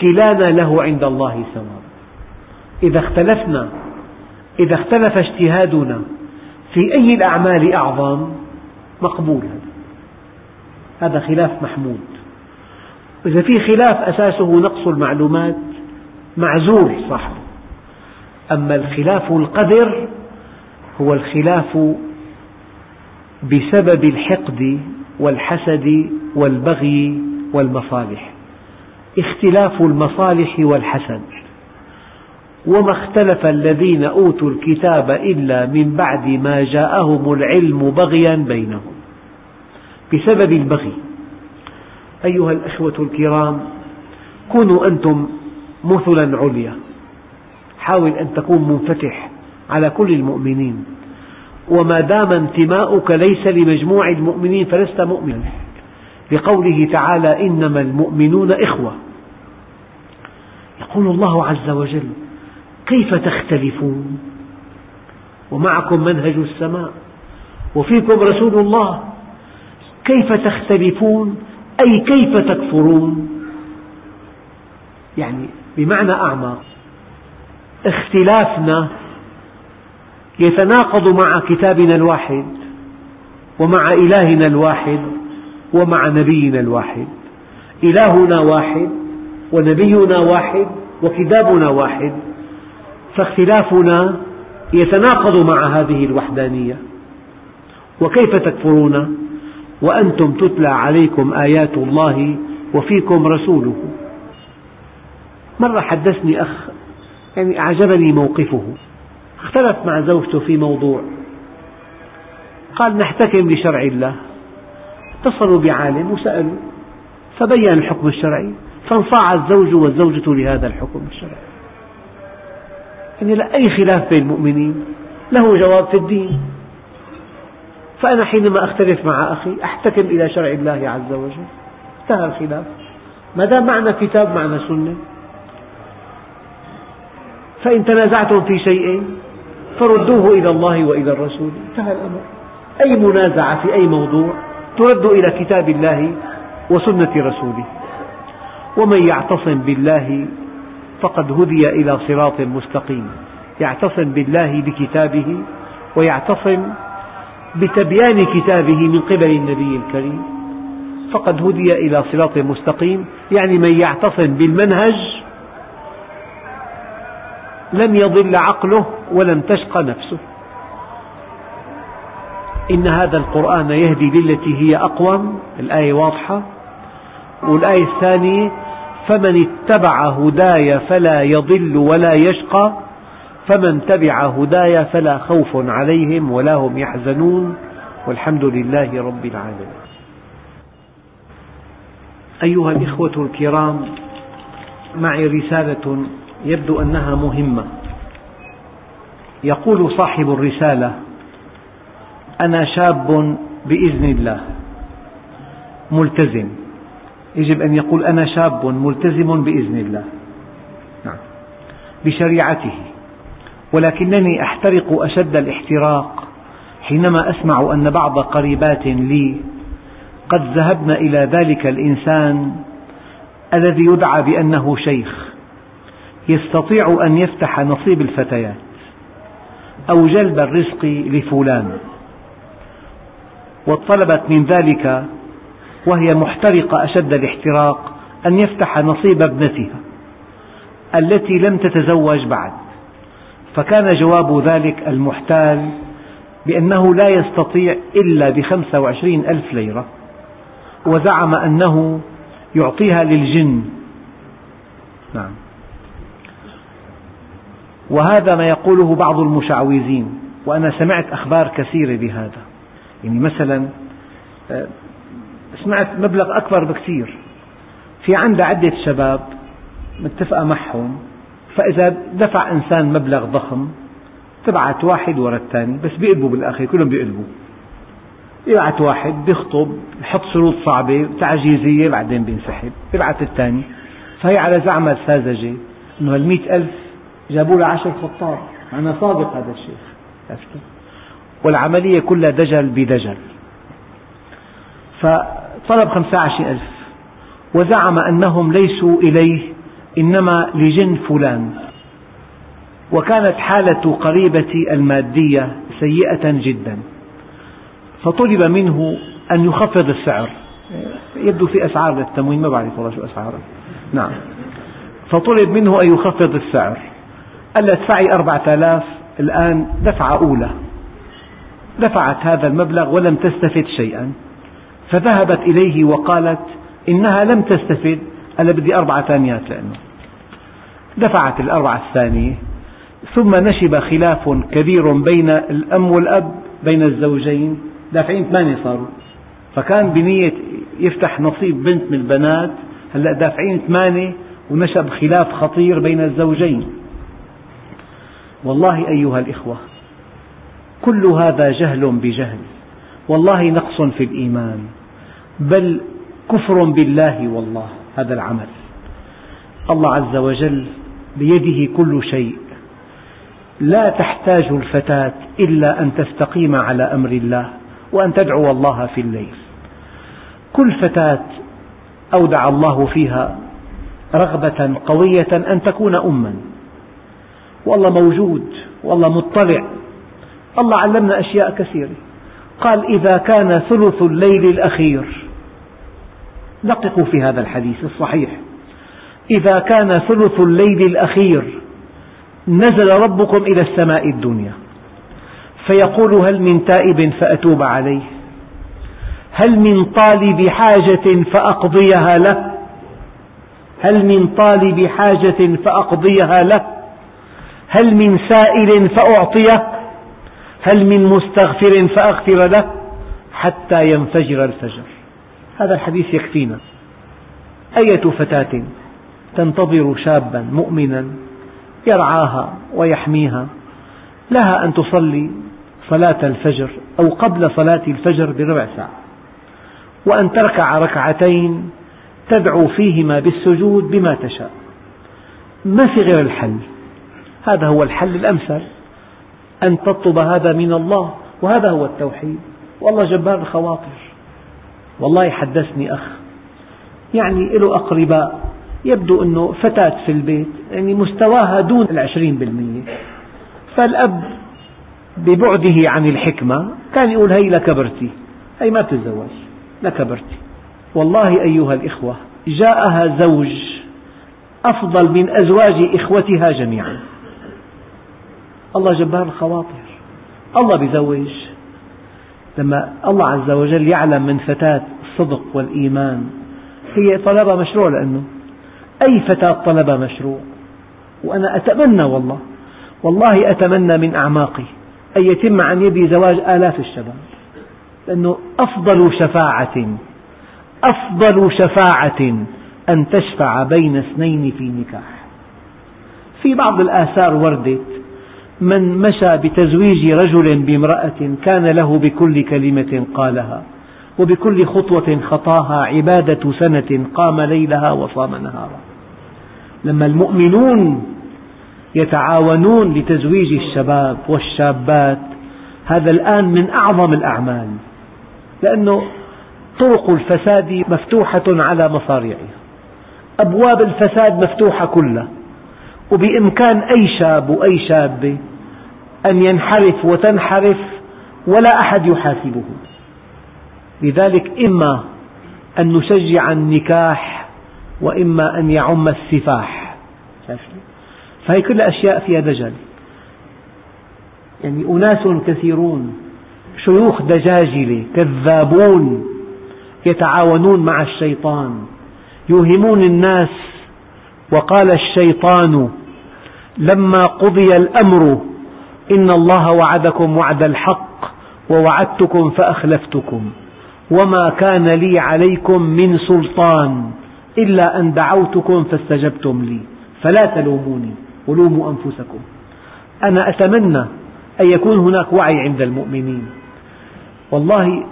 A: كلانا له عند الله ثواب. إذا اختلفنا إذا اختلف اجتهادنا في أي الأعمال أعظم مقبول هذا. خلاف محمود. إذا في خلاف أساسه نقص المعلومات معزول صاحبه. أما الخلاف القدر هو الخلاف بسبب الحقد والحسد والبغي والمصالح. اختلاف المصالح والحسد. وما اختلف الذين أوتوا الكتاب إلا من بعد ما جاءهم العلم بغيا بينهم. بسبب البغي. أيها الأخوة الكرام كونوا أنتم مثلا عليا. حاول أن تكون منفتح على كل المؤمنين. وما دام انتماؤك ليس لمجموع المؤمنين فلست مؤمنا. لقوله تعالى إنما المؤمنون إخوة. يقول الله عز وجل كيف تختلفون؟ ومعكم منهج السماء. وفيكم رسول الله. كيف تختلفون؟ أي كيف تكفرون؟ يعني بمعنى أعمق اختلافنا يتناقض مع كتابنا الواحد ومع إلهنا الواحد ومع نبينا الواحد. إلهنا واحد ونبينا واحد وكتابنا واحد. فاختلافنا يتناقض مع هذه الوحدانية. وكيف تكفرون؟ وأنتم تتلى عليكم آيات الله وفيكم رسوله. مرة حدثني أخ يعني أعجبني موقفه. اختلف مع زوجته في موضوع. قال نحتكم لشرع الله. اتصلوا بعالم وسألوا. فبين الحكم الشرعي. فانصاع الزوج والزوجة لهذا الحكم الشرعي. يعني أي خلاف بين المؤمنين. له جواب في الدين. فأنا حينما أختلف مع أخي أحتكم إلى شرع الله عز وجل. انتهى الخلاف. ما دام معنا كتاب معنا سنة. فإن تنازعتم في شيء فردوه إلى الله وإلى الرسول. انتهى الأمر. أي منازعة في أي موضوع ترد إلى كتاب الله وسنة رسوله. ومن يعتصم بالله فقد هدي إلى صراط مستقيم. يعتصم بالله بكتابه ويعتصم بتبيان كتابه من قبل النبي الكريم. فقد هدي إلى صراط مستقيم. يعني من يعتصم بالمنهج لم يضل عقله ولم تشق نفسه. إن هذا القرآن يهدي للتي هي أقوم الآية واضحة. والآية الثانية فمن اتبع هداي فلا يضل ولا يشقى فمن تبع هداي فلا خوف عليهم ولا هم يحزنون. والحمد لله رب العالمين. أيها الإخوة الكرام معي رسالة يبدو أنها مهمة. يقول صاحب الرسالة أنا شاب بإذن الله. ملتزم. يجب أن يقول أنا شاب ملتزم بإذن الله. نعم. بشريعته. ولكنني أحترق أشد الاحتراق حينما أسمع أن بعض قريبات لي قد ذهبن إلى ذلك الإنسان الذي يدعى بأنه شيخ. يستطيع أن يفتح نصيب الفتيات أو جلب الرزق لفلان. وطلبت من ذلك وهي محترقة أشد الاحتراق أن يفتح نصيب ابنتها التي لم تتزوج بعد. فكان جواب ذلك المحتال بأنه لا يستطيع إلا بخمسة وعشرين ألف ليرة وزعم أنه يعطيها للجن. نعم. وهذا ما يقوله بعض المشعوذين وأنا سمعت أخبار كثيرة بهذا. يعني مثلا آه، سمعت مبلغ أكبر بكثير. في عندها عدة شباب متفقة معهم فإذا دفع إنسان مبلغ ضخم تبعت واحد وراء الثاني بس بيقلبوا بالآخر كلهم بيقلبوا. يبعث واحد بيخطب يحط شروط صعبة تعجيزية بعدين بينسحب يبعث الثاني. فهي على زعمة ساذجة أنه المئة ألف جابوا له عشر خطاب. معناه صادق هذا الشيخ. والعملية كلها دجل بدجل. فطلب خمسة عشر ألف. وزعم أنهم ليسوا إليه إنما لجن فلان. وكانت حالة قريبتي المادية سيئة جدا. فطلب منه أن يخفض السعر. يبدو في أسعار للتموين ما بعرف والله شو أسعاره. نعم. فطلب منه أن يخفض السعر. قال لها ادفعي أربعة آلاف الآن دفعة أولى. دفعت هذا المبلغ ولم تستفد شيئا. فذهبت إليه وقالت إنها لم تستفد قال بدي أربعة ثانيات لأنه. دفعت الأربعة الثانية. ثم نشب خلاف كبير بين الأم والأب بين الزوجين. دافعين ثمانية صاروا. فكان بنية يفتح نصيب بنت من البنات. هلأ دافعين ثمانية ونشب خلاف خطير بين الزوجين. والله أيها الإخوة كل هذا جهل بجهل والله نقص في الإيمان بل كفر بالله والله هذا العمل. الله عز وجل بيده كل شيء. لا تحتاج الفتاة إلا أن تستقيم على أمر الله وأن تدعو الله في الليل. كل فتاة أودع الله فيها رغبة قوية أن تكون أما. والله موجود والله مطلع. الله علمنا أشياء كثيرة. قال إذا كان ثلث الليل الأخير. دققوا في هذا الحديث الصحيح. إذا كان ثلث الليل الأخير نزل ربكم إلى السماء الدنيا. فيقول هل من تائب فأتوب عليه؟ هل من طالب حاجة فأقضيها له؟ هل من طالب حاجة فأقضيها له؟ هل من سائل فأعطيه؟ هل من مستغفر فأغفر له؟ حتى ينفجر الفجر. هذا الحديث يكفينا. أية فتاة تنتظر شابا مؤمنا يرعاها ويحميها لها أن تصلي صلاة الفجر أو قبل صلاة الفجر بربع ساعة وأن تركع ركعتين تدعو فيهما بالسجود بما تشاء. ما في غير الحل؟ هذا هو الحل الأمثل. أن تطلب هذا من الله وهذا هو التوحيد. والله جبار الخواطر. والله حدثني أخ. يعني له أقرباء. يبدو أنه فتاة في البيت. يعني مستواها دون العشرين بالمية. فالأب ببعده عن الحكمة كان يقول هي لكبرتي. هي ما بتتزوج لكبرتي. والله أيها الإخوة جاءها زوج أفضل من أزواج إخوتها جميعا. الله جبار الخواطر الله بيزوج. لما الله عز وجل يعلم من فتاة الصدق والإيمان هي طلبها مشروع لأنه أي فتاة طلبها مشروع؟ وأنا أتمنى والله والله أتمنى من أعماقي أن يتم عن يدي زواج آلاف الشباب. لأنه أفضل شفاعة أفضل شفاعة أن تشفع بين اثنين في نكاح. في بعض الآثار وردت من مشى بتزويج رجل بامرأة كان له بكل كلمة قالها وبكل خطوة خطاها عبادة سنة قام ليلها وصام نهارا. لما المؤمنون يتعاونون لتزويج الشباب والشابات هذا الآن من أعظم الأعمال لأنه طرق الفساد مفتوحة على مصاريعها أبواب الفساد مفتوحة كلها. وبإمكان أي شاب وأي شابة أن ينحرف وتنحرف ولا أحد يحاسبه. لذلك إما أن نشجع النكاح وإما أن يعم السفاح. فهي كل أشياء فيها دجل يعني أناس كثيرون شيوخ دجاجلة كذابون يتعاونون مع الشيطان يوهمون الناس وقال الشيطان لما قضي الأمر إن الله وعدكم وعد الحق ووعدتكم فأخلفتكم وما كان لي عليكم من سلطان إلا أن دعوتكم فاستجبتم لي فلا تلوموني ولوموا أنفسكم أنا أتمنى أن يكون هناك وعي عند المؤمنين والله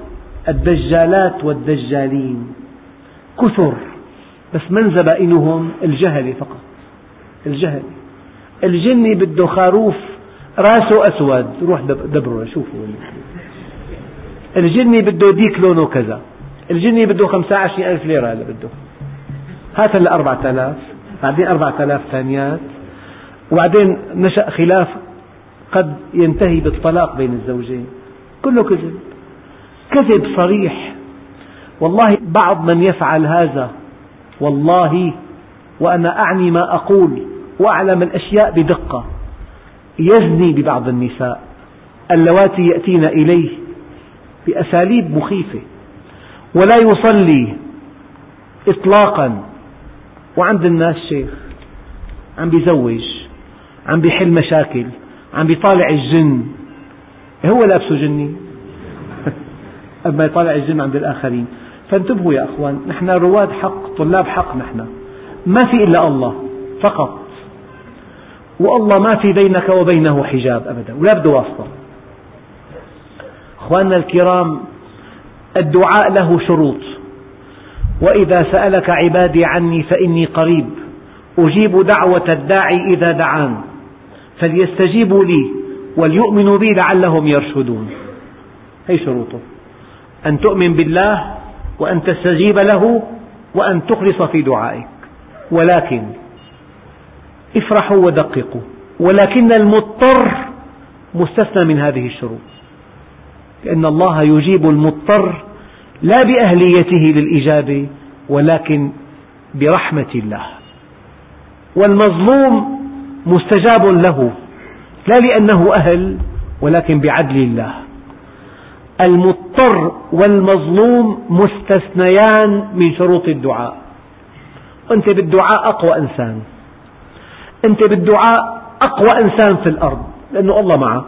A: الدجالات والدجالين كثر بس من زبائنهم الجهل فقط الجهل الجني بده خروف راسه أسود. روح دبره شوفوا الجني بده ديك لونه كذا. الجني بده خمسة عشر ألف ليرة هذا بده. هات هلا أربعة آلاف. بعدين أربعة آلاف ثانيات. وبعدين نشأ خلاف قد ينتهي بالطلاق بين الزوجين. كله كذب. كذب صريح. والله بعض من يفعل هذا. والله وأنا أعني ما أقول. وأعلم الأشياء بدقة. يزني ببعض النساء. اللواتي يأتين إليه بأساليب مخيفة. ولا يصلي إطلاقا. وعند الناس شيخ عم بيزوج عم بيحل مشاكل عم بيطالع الجن. هو لابسه جني؟ أما يطالع الجن عند الآخرين. فانتبهوا يا أخوان نحن رواد حق طلاب حق نحن. ما في إلا الله فقط. والله ما في بينك وبينه حجاب أبدا ولا بده واسطة. أخواننا الكرام الدعاء له شروط. وإذا سألك عبادي عني فإني قريب. أجيب دعوة الداعي إذا دعان. فليستجيبوا لي وليؤمنوا بي لعلهم يرشدون. هي شروطه؟ أن تؤمن بالله وأن تستجيب له وأن تخلص في دعائك. ولكن افرحوا ودققوا ولكن المضطر مستثنى من هذه الشروط. لأن الله يجيب المضطر لا بأهليته للإجابة ولكن برحمة الله. والمظلوم مستجاب له لا لأنه أهل ولكن بعدل الله. المضطر والمظلوم مستثنيان من شروط الدعاء. أنت بالدعاء أقوى إنسان. أنت بالدعاء أقوى إنسان في الأرض لأنه الله معك.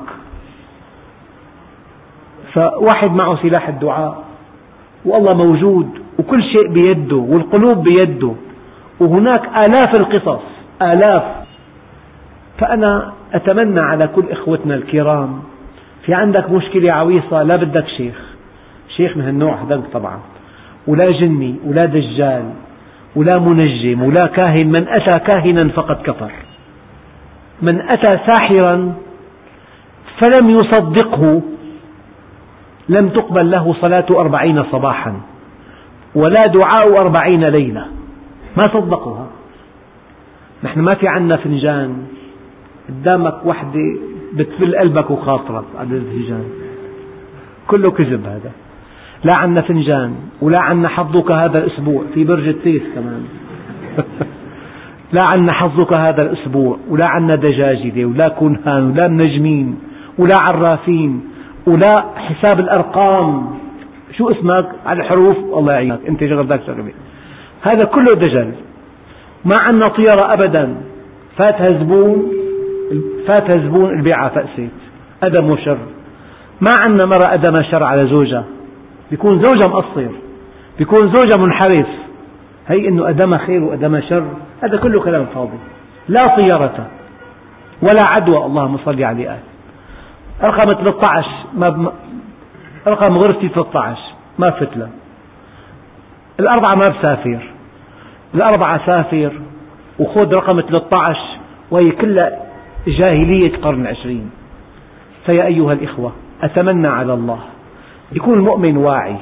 A: فواحد معه سلاح الدعاء والله موجود وكل شيء بيده والقلوب بيده وهناك آلاف القصص آلاف. فأنا أتمنى على كل إخوتنا الكرام في عندك مشكلة عويصة لا بدك شيخ. شيخ من هالنوع هذاك طبعا. ولا جني ولا دجال ولا منجم ولا كاهن من أتى كاهنا فقد كفر. من أتى ساحرا فلم يصدقه لم تقبل له صلاة أربعين صباحا ولا دعاء أربعين ليلة. ما صدقها. نحن ما في عنا فنجان. قدامك وحدة بتفل قلبك وخاطرك على الفنجان. كله كذب هذا. لا عنا فنجان ولا عنا حظك هذا الأسبوع. في برج التيس كمان. لا عنا حظك هذا الأسبوع ولا عنا دجاجلة ولا كنهان ولا منجمين ولا عرافين ولا حساب الأرقام. شو اسمك؟ على الحروف؟ الله يعينك. أنت شغل ذاك شغلة هذا كله دجل ما عندنا طيرة أبدا. فاتها زبون فاتها زبون البيعة فأست أدم وشر. ما عندنا مرة أدم شر على زوجها بيكون زوجها مقصر. بيكون زوجها منحرف. هي أنه أدم خير وأدم شر. هذا كله كلام فاضي. لا طيرة ولا عدوى. اللهم صل على آله رقم 13 ما رقم غرفتي 13 ما فتلة. الأربعة ما بسافر. الأربعة سافر. وخذ رقم 13 وهي كلها جاهلية القرن العشرين فيا أيها الإخوة أتمنى على الله يكون المؤمن واعي.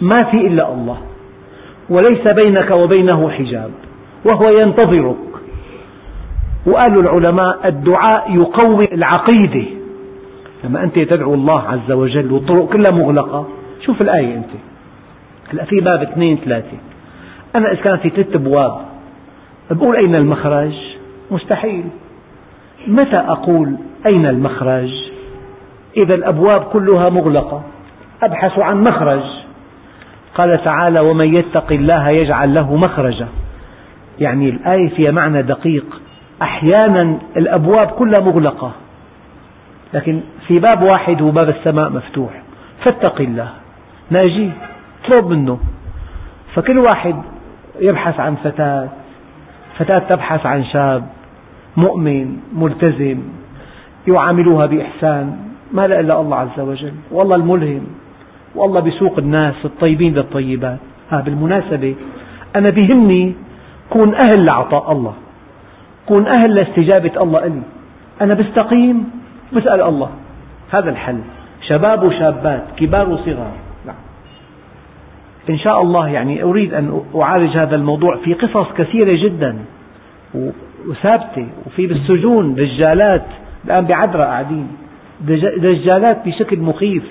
A: ما في إلا الله. وليس بينك وبينه حجاب وهو ينتظرك. وقالوا العلماء الدعاء يقوي العقيدة. لما أنت تدعو الله عز وجل والطرق كلها مغلقة شوف الآية أنت. هلا في باب اثنين ثلاثة. أنا إذا كان في ثلاث أبواب بقول أين المخرج؟ مستحيل. متى أقول أين المخرج؟ إذا الأبواب كلها مغلقة. أبحث عن مخرج. قال تعالى ومن يتق الله يجعل له مخرجا. يعني الآية فيها معنى دقيق. أحيانا الأبواب كلها مغلقة. لكن في باب واحد هو باب السماء مفتوح. فاتق الله. ناجيه اطلب منه. فكل واحد يبحث عن فتاة. فتاة تبحث عن شاب. مؤمن. ملتزم. يعاملها بإحسان. ما لا إلا الله عز وجل. والله الملهم. والله بسوق الناس الطيبين للطيبات ها بالمناسبة أنا بهمني كون أهل لعطاء الله كون أهل لاستجابة الله إلي. أنا بستقيم بسأل الله. هذا الحل. شباب وشابات كبار وصغار. نعم. إن شاء الله يعني أريد أن أعالج هذا الموضوع في قصص كثيرة جدا وثابتة وفي بالسجون دجالات الآن بعدرة قاعدين. دجالات بشكل مخيف.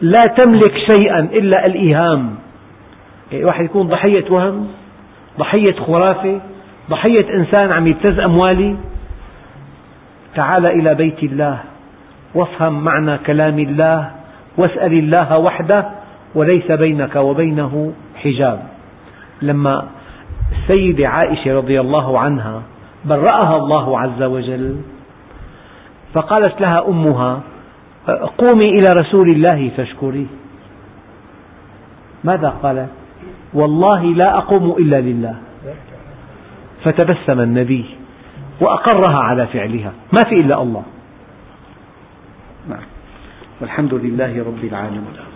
A: لا تملك شيئا إلا الإيهام. يعني واحد يكون ضحية وهم ضحية خرافة ضحية إنسان عم يبتز أموالي. تعال إلى بيت الله وافهم معنى كلام الله واسأل الله وحده وليس بينك وبينه حجاب. لما السيدة عائشة رضي الله عنها برأها الله عز وجل فقالت لها أمها قومي إلى رسول الله فاشكريه ماذا قالت والله لا أقوم إلا لله. فتبسم النبي وأقرها على فعلها. ما في إلا الله. نعم. والحمد لله رب العالمين.